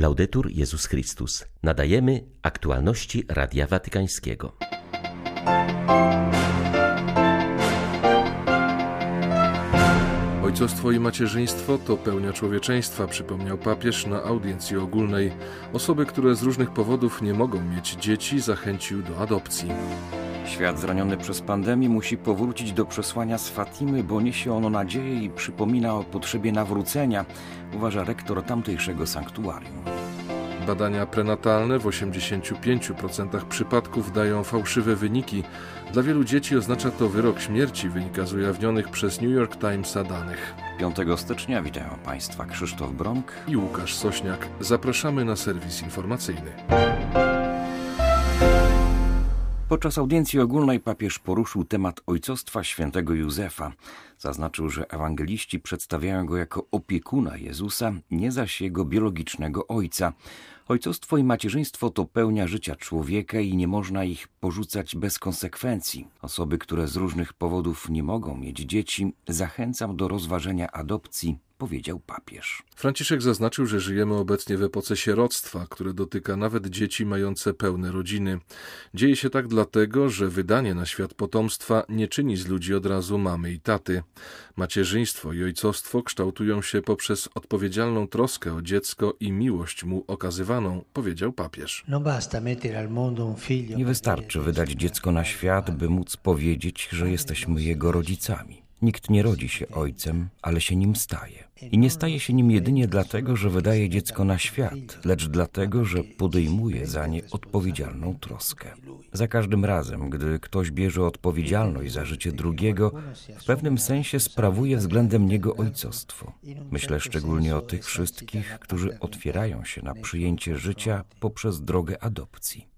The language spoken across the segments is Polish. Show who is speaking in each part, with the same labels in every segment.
Speaker 1: Laudetur Jezus Chrystus. Nadajemy aktualności Radia Watykańskiego.
Speaker 2: Ojcostwo i macierzyństwo to pełnia człowieczeństwa, przypomniał papież na audiencji ogólnej. Osoby, które z różnych powodów nie mogą mieć dzieci, zachęcił do adopcji.
Speaker 3: Świat zraniony przez pandemię musi powrócić do przesłania z Fatimy, bo niesie ono nadzieję i przypomina o potrzebie nawrócenia, uważa rektor tamtejszego sanktuarium.
Speaker 2: Badania prenatalne w 85% przypadków dają fałszywe wyniki. Dla wielu dzieci oznacza to wyrok śmierci, wynika z ujawnionych przez New York Timesa danych.
Speaker 3: 5 stycznia witają Państwa Krzysztof Brąk
Speaker 2: i Łukasz Sośniak. Zapraszamy na serwis informacyjny.
Speaker 3: Podczas audiencji ogólnej papież poruszył temat ojcostwa świętego Józefa. Zaznaczył, że ewangeliści przedstawiają go jako opiekuna Jezusa, nie zaś jego biologicznego ojca. Ojcostwo i macierzyństwo to pełnia życia człowieka i nie można ich porzucać bez konsekwencji. Osoby, które z różnych powodów nie mogą mieć dzieci, zachęcam do rozważenia adopcji powiedział papież.
Speaker 2: Franciszek zaznaczył, że żyjemy obecnie w epoce sieroctwa, które dotyka nawet dzieci mające pełne rodziny. Dzieje się tak dlatego, że wydanie na świat potomstwa nie czyni z ludzi od razu mamy i taty. Macierzyństwo i ojcostwo kształtują się poprzez odpowiedzialną troskę o dziecko i miłość mu okazywaną, powiedział papież.
Speaker 3: Nie wystarczy wydać dziecko na świat, by móc powiedzieć, że jesteśmy jego rodzicami. Nikt nie rodzi się ojcem, ale się nim staje. I nie staje się nim jedynie dlatego, że wydaje dziecko na świat, lecz dlatego, że podejmuje za nie odpowiedzialną troskę. Za każdym razem, gdy ktoś bierze odpowiedzialność za życie drugiego, w pewnym sensie sprawuje względem niego ojcostwo. Myślę szczególnie o tych wszystkich, którzy otwierają się na przyjęcie życia poprzez drogę adopcji.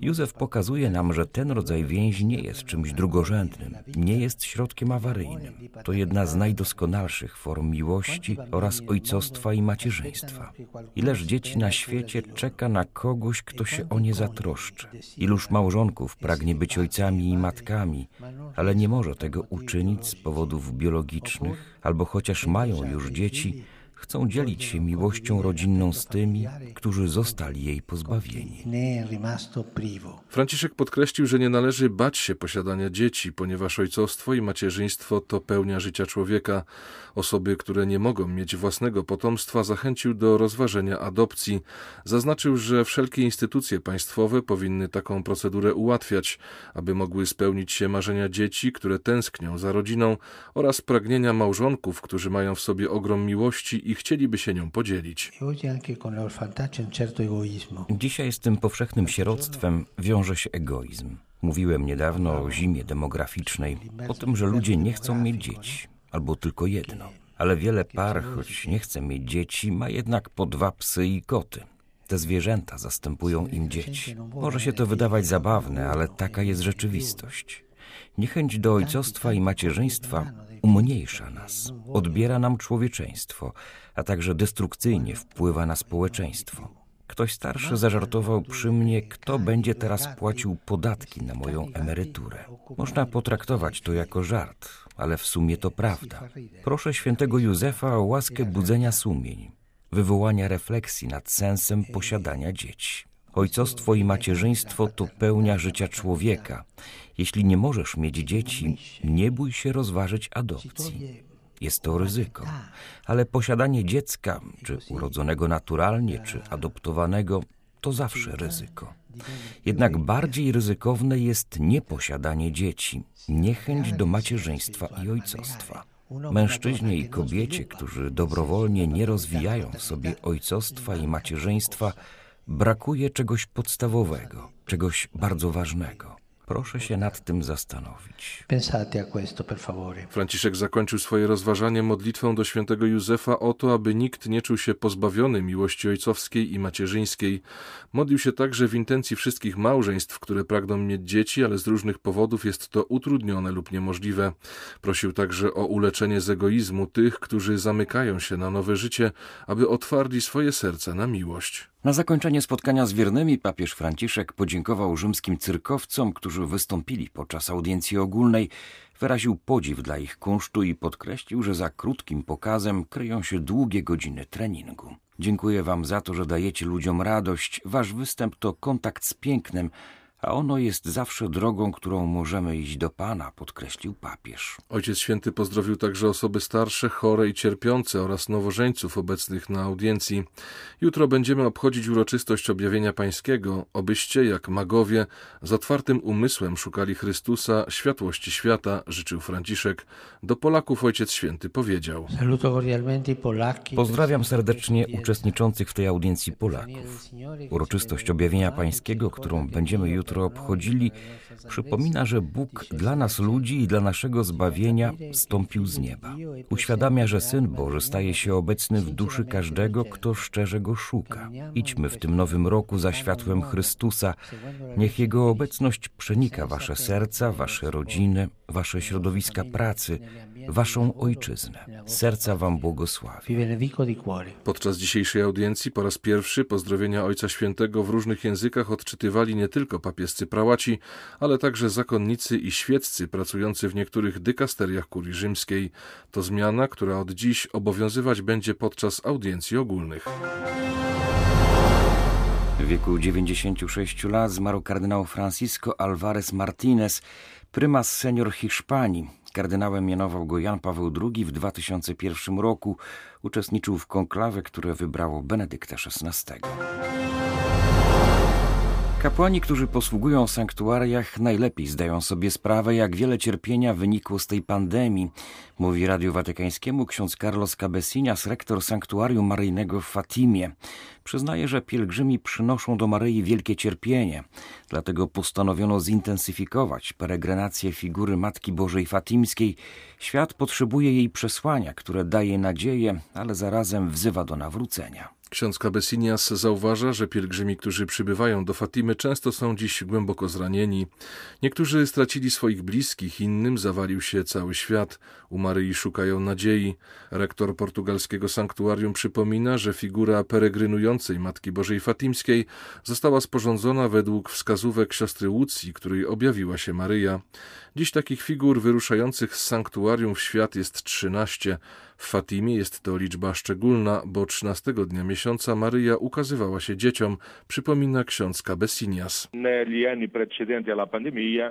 Speaker 3: Józef pokazuje nam, że ten rodzaj więzi nie jest czymś drugorzędnym, nie jest środkiem awaryjnym. To jedna z najdoskonalszych form miłości oraz ojcostwa i macierzyństwa. Ileż dzieci na świecie czeka na kogoś, kto się o nie zatroszczy. Iluż małżonków pragnie być ojcami i matkami, ale nie może tego uczynić z powodów biologicznych, albo chociaż mają już dzieci, chcą dzielić się miłością rodzinną z tymi, którzy zostali jej pozbawieni.
Speaker 2: Franciszek podkreślił, że nie należy bać się posiadania dzieci, ponieważ ojcostwo i macierzyństwo to pełnia życia człowieka. Osoby, które nie mogą mieć własnego potomstwa, zachęcił do rozważenia adopcji. Zaznaczył, że wszelkie instytucje państwowe powinny taką procedurę ułatwiać, aby mogły spełnić się marzenia dzieci, które tęsknią za rodziną oraz pragnienia małżonków, którzy mają w sobie ogrom miłości i chcieliby się nią podzielić.
Speaker 3: Dzisiaj z tym powszechnym sieroctwem wiąże się egoizm. Mówiłem niedawno o zimie demograficznej, o tym, że ludzie nie chcą mieć dzieci, albo tylko jedno. Ale wiele par, choć nie chce mieć dzieci, ma jednak po dwa psy i koty. Te zwierzęta zastępują im dzieci. Może się to wydawać zabawne, ale taka jest rzeczywistość. Niechęć do ojcostwa i macierzyństwa umniejsza nas, odbiera nam człowieczeństwo, a także destrukcyjnie wpływa na społeczeństwo. Ktoś starszy zażartował przy mnie, kto będzie teraz płacił podatki na moją emeryturę. Można potraktować to jako żart, ale w sumie to prawda. Proszę świętego Józefa o łaskę budzenia sumień, wywołania refleksji nad sensem posiadania dzieci. Ojcostwo i macierzyństwo to pełnia życia człowieka. Jeśli nie możesz mieć dzieci, nie bój się rozważyć adopcji. Jest to ryzyko, ale posiadanie dziecka, czy urodzonego naturalnie, czy adoptowanego, to zawsze ryzyko. Jednak bardziej ryzykowne jest nieposiadanie dzieci, niechęć do macierzyństwa i ojcostwa. Mężczyźnie i kobiecie, którzy dobrowolnie nie rozwijają w sobie ojcostwa i macierzyństwa, brakuje czegoś podstawowego, czegoś bardzo ważnego. Proszę się nad tym zastanowić.
Speaker 2: Franciszek zakończył swoje rozważanie modlitwą do świętego Józefa o to, aby nikt nie czuł się pozbawiony miłości ojcowskiej i macierzyńskiej. Modlił się także w intencji wszystkich małżeństw, które pragną mieć dzieci, ale z różnych powodów jest to utrudnione lub niemożliwe. Prosił także o uleczenie z egoizmu tych, którzy zamykają się na nowe życie, aby otwarli swoje serca na miłość.
Speaker 3: Na zakończenie spotkania z wiernymi papież Franciszek podziękował rzymskim cyrkowcom, którzy wystąpili podczas audiencji ogólnej, wyraził podziw dla ich kunsztu i podkreślił, że za krótkim pokazem kryją się długie godziny treningu. Dziękuję Wam za to, że dajecie ludziom radość. Wasz występ to kontakt z pięknem, a ono jest zawsze drogą, którą możemy iść do Pana, podkreślił papież.
Speaker 2: Ojciec Święty pozdrowił także osoby starsze, chore i cierpiące oraz nowożeńców obecnych na audiencji. Jutro będziemy obchodzić uroczystość objawienia pańskiego, obyście, jak magowie, z otwartym umysłem szukali Chrystusa, światłości świata, życzył Franciszek. Do Polaków Ojciec Święty powiedział.
Speaker 3: Pozdrawiam serdecznie uczestniczących w tej audiencji Polaków. Uroczystość objawienia pańskiego, którą będziemy jutro jutro obchodzili, przypomina, że Bóg dla nas ludzi i dla naszego zbawienia stąpił z nieba. Uświadamia, że Syn Boży staje się obecny w duszy każdego, kto szczerze go szuka. Idźmy w tym nowym roku za światłem Chrystusa. Niech Jego obecność przenika wasze serca, wasze rodziny, wasze środowiska pracy, waszą ojczyznę. Serca wam błogosławi.
Speaker 2: Podczas dzisiejszej audiencji po raz pierwszy pozdrowienia Ojca Świętego w różnych językach odczytywali nie tylko papiescy prałaci, ale także zakonnicy i świeccy pracujący w niektórych dykasteriach kurii rzymskiej. To zmiana, która od dziś obowiązywać będzie podczas audiencji ogólnych.
Speaker 3: W wieku 96 lat zmarł kardynał Francisco Alvarez Martinez, prymas senior Hiszpanii. Kardynałem mianował go Jan Paweł II w 2001 roku. Uczestniczył w konklawe, które wybrało Benedykta XVI. Kapłani, którzy posługują sanktuariach, najlepiej zdają sobie sprawę, jak wiele cierpienia wynikło z tej pandemii, mówi Radiu Watykańskiemu ksiądz Carlos Cabesinas, rektor sanktuarium maryjnego w Fatimie. Przyznaje, że pielgrzymi przynoszą do Maryi wielkie cierpienie, dlatego postanowiono zintensyfikować peregrinację figury Matki Bożej Fatimskiej. Świat potrzebuje jej przesłania, które daje nadzieję, ale zarazem wzywa do nawrócenia.
Speaker 2: Ksiądz Cabesinias zauważa, że pielgrzymi, którzy przybywają do Fatimy, często są dziś głęboko zranieni. Niektórzy stracili swoich bliskich, innym zawalił się cały świat. U Maryi szukają nadziei. Rektor portugalskiego sanktuarium przypomina, że figura peregrynującej Matki Bożej Fatimskiej została sporządzona według wskazówek siostry Łucji, której objawiła się Maryja. Dziś takich figur wyruszających z sanktuarium w świat jest trzynaście. W Fatimie jest to liczba szczególna, bo 13 dnia miesiąca Maryja ukazywała się dzieciom, przypomina ksiądz Cabesinias.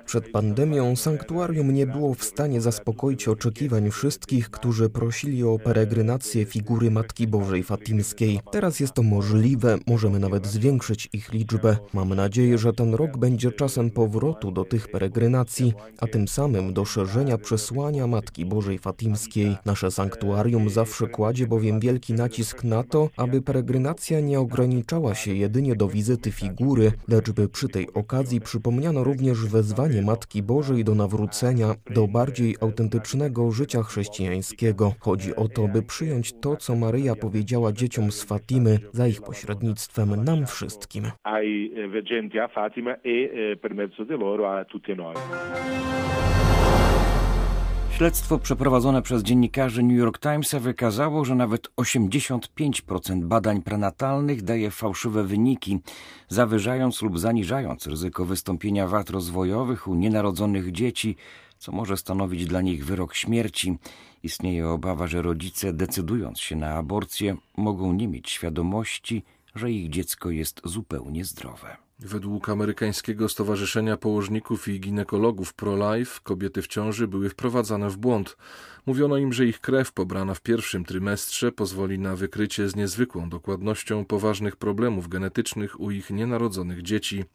Speaker 4: Przed pandemią sanktuarium nie było w stanie zaspokoić oczekiwań wszystkich, którzy prosili o peregrinację figury Matki Bożej Fatimskiej. Teraz jest to możliwe, możemy nawet zwiększyć ich liczbę. Mamy nadzieję, że ten rok będzie czasem powrotu do tych peregrynacji, a tym samym do szerzenia przesłania Matki Bożej Fatimskiej. Nasze sanktuarium zawsze kładzie bowiem wielki nacisk na to, aby peregrynacja nie ograniczała się jedynie do wizyty figury, lecz by przy tej okazji przypomniano również wezwanie Matki Bożej do nawrócenia, do bardziej autentycznego życia chrześcijańskiego. Chodzi o to, by przyjąć to, co Maryja powiedziała dzieciom z Fatimy za ich pośrednictwem nam wszystkim. A Fatima e
Speaker 3: eh, per mezzo di loro a tutti noi. Śledztwo przeprowadzone przez dziennikarzy New York Timesa wykazało, że nawet 85% badań prenatalnych daje fałszywe wyniki, zawyżając lub zaniżając ryzyko wystąpienia wad rozwojowych u nienarodzonych dzieci, co może stanowić dla nich wyrok śmierci. Istnieje obawa, że rodzice, decydując się na aborcję, mogą nie mieć świadomości, że ich dziecko jest zupełnie zdrowe.
Speaker 2: Według amerykańskiego Stowarzyszenia Położników i Ginekologów Pro-Life kobiety w ciąży były wprowadzane w błąd. Mówiono im, że ich krew pobrana w pierwszym trymestrze pozwoli na wykrycie z niezwykłą dokładnością poważnych problemów genetycznych u ich nienarodzonych dzieci.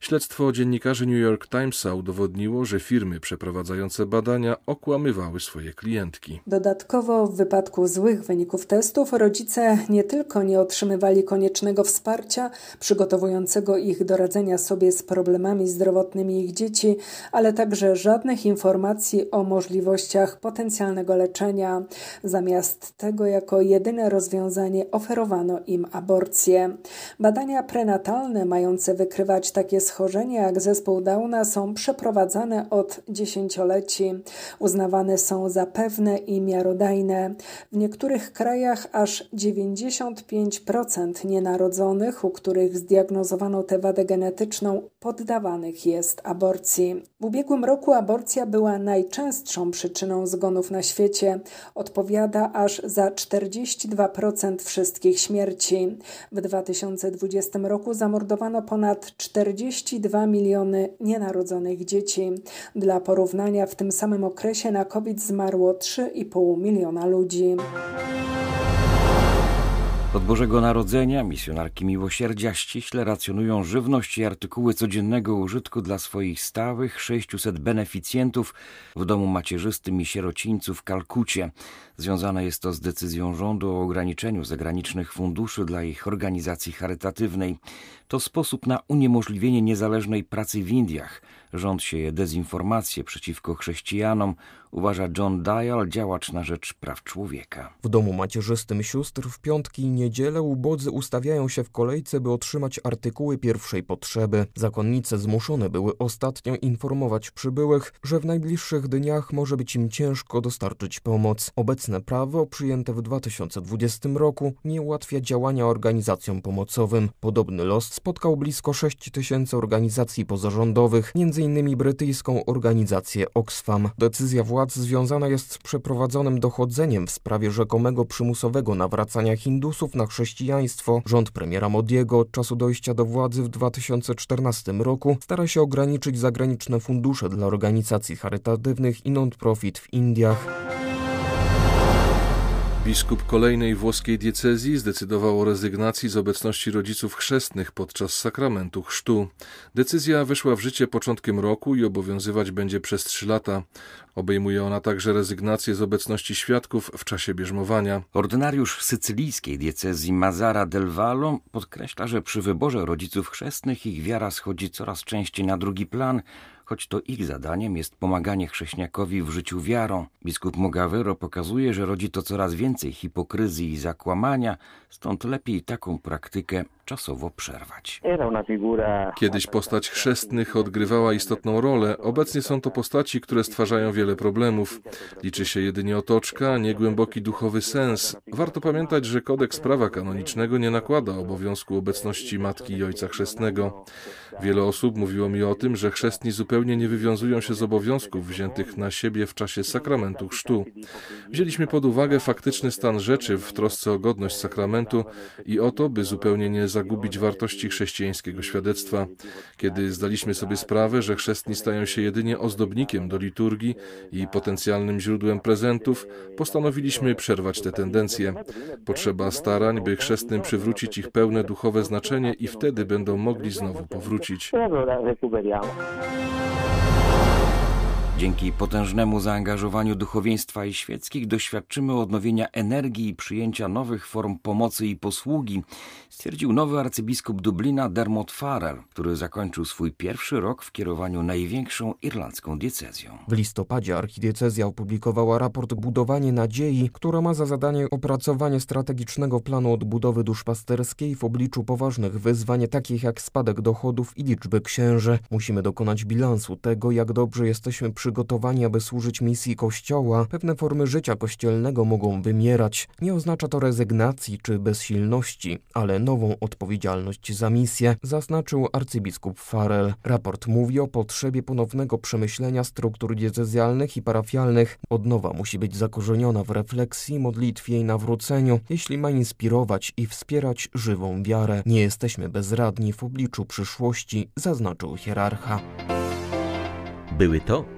Speaker 2: Śledztwo dziennikarzy New York Timesa udowodniło, że firmy przeprowadzające badania okłamywały swoje klientki.
Speaker 5: Dodatkowo w wypadku złych wyników testów rodzice nie tylko nie otrzymywali koniecznego wsparcia przygotowującego ich do radzenia sobie z problemami zdrowotnymi ich dzieci, ale także żadnych informacji o możliwościach potencjalnego leczenia. Zamiast tego jako jedyne rozwiązanie oferowano im aborcję. Badania prenatalne mające wykrywać takie schorzenia jak zespół Downa są przeprowadzane od dziesięcioleci. Uznawane są za pewne i miarodajne. W niektórych krajach aż 95% nienarodzonych, u których zdiagnozowano te wady, wadę genetyczną, poddawanych jest aborcji. W ubiegłym roku aborcja była najczęstszą przyczyną zgonów na świecie. Odpowiada aż za 42% wszystkich śmierci. W 2020 roku zamordowano ponad 42 miliony nienarodzonych dzieci. Dla porównania w tym samym okresie na COVID zmarło 3,5 miliona ludzi.
Speaker 3: Od Bożego Narodzenia misjonarki miłosierdzia ściśle racjonują żywność i artykuły codziennego użytku dla swoich stałych 600 beneficjentów w domu macierzystym i sierocińców w Kalkucie. Związane jest to z decyzją rządu o ograniczeniu zagranicznych funduszy dla ich organizacji charytatywnej. To sposób na uniemożliwienie niezależnej pracy w Indiach. Rząd sieje dezinformację przeciwko chrześcijanom, uważa John Dial, działacz na rzecz praw człowieka.
Speaker 4: W domu macierzystym sióstr w piątki i niedzielę ubodzy ustawiają się w kolejce, by otrzymać artykuły pierwszej potrzeby. Zakonnice zmuszone były ostatnio informować przybyłych, że w najbliższych dniach może być im ciężko dostarczyć pomoc. Obecne prawo, przyjęte w 2020 roku, nie ułatwia działania organizacjom pomocowym. Podobny los spotkał blisko 6 tysięcy organizacji pozarządowych, m.in. brytyjską organizację Oxfam. Decyzja władz związana jest z przeprowadzonym dochodzeniem w sprawie rzekomego przymusowego nawracania Hindusów na chrześcijaństwo. Rząd premiera Modiego od czasu dojścia do władzy w 2014 roku stara się ograniczyć zagraniczne fundusze dla organizacji charytatywnych i non-profit w Indiach.
Speaker 2: Biskup kolejnej włoskiej diecezji zdecydował o rezygnacji z obecności rodziców chrzestnych podczas sakramentu chrztu. Decyzja weszła w życie początkiem roku i obowiązywać będzie przez trzy lata. Obejmuje ona także rezygnację z obecności świadków w czasie bierzmowania.
Speaker 3: Ordynariusz sycylijskiej diecezji Mazara del Vallo podkreśla, że przy wyborze rodziców chrzestnych ich wiara schodzi coraz częściej na drugi plan, choć to ich zadaniem jest pomaganie chrześniakowi w życiu wiarą. Biskup Mogawero pokazuje, że rodzi to coraz więcej hipokryzji i zakłamania, stąd lepiej taką praktykę czasowo przerwać.
Speaker 2: Kiedyś postać chrzestnych odgrywała istotną rolę, obecnie są to postaci, które stwarzają wiele problemów. Liczy się jedynie otoczka, nie głęboki duchowy sens. Warto pamiętać, że kodeks prawa kanonicznego nie nakłada obowiązku obecności matki i ojca chrzestnego. Wiele osób mówiło mi o tym, że chrzestni zupełnie nie wywiązują się z obowiązków wziętych na siebie w czasie sakramentu chrztu. Wzięliśmy pod uwagę faktyczny stan rzeczy w trosce o godność sakramentu i o to, by zupełnie nie zagubić wartości chrześcijańskiego świadectwa. Kiedy zdaliśmy sobie sprawę, że chrzestni stają się jedynie ozdobnikiem do liturgii i potencjalnym źródłem prezentów, postanowiliśmy przerwać te tendencje. Potrzeba starań, by chrzestnym przywrócić ich pełne duchowe znaczenie i wtedy będą mogli znowu powrócić.
Speaker 3: Dzięki potężnemu zaangażowaniu duchowieństwa i świeckich doświadczymy odnowienia energii i przyjęcia nowych form pomocy i posługi, stwierdził nowy arcybiskup Dublina Dermot Farrell, który zakończył swój pierwszy rok w kierowaniu największą irlandzką diecezją.
Speaker 4: W listopadzie archidiecezja opublikowała raport Budowanie Nadziei, która ma za zadanie opracowanie strategicznego planu odbudowy duszpasterskiej w obliczu poważnych wyzwań takich jak spadek dochodów i liczby księży. Musimy dokonać bilansu tego, jak dobrze jesteśmy przy przygotowani, aby służyć misji Kościoła, pewne formy życia kościelnego mogą wymierać. Nie oznacza to rezygnacji czy bezsilności, ale nową odpowiedzialność za misję, zaznaczył arcybiskup Farel. Raport mówi o potrzebie ponownego przemyślenia struktur diecezjalnych i parafialnych. Odnowa musi być zakorzeniona w refleksji, modlitwie i nawróceniu, jeśli ma inspirować i wspierać żywą wiarę. Nie jesteśmy bezradni w obliczu przyszłości, zaznaczył hierarcha.
Speaker 1: Były to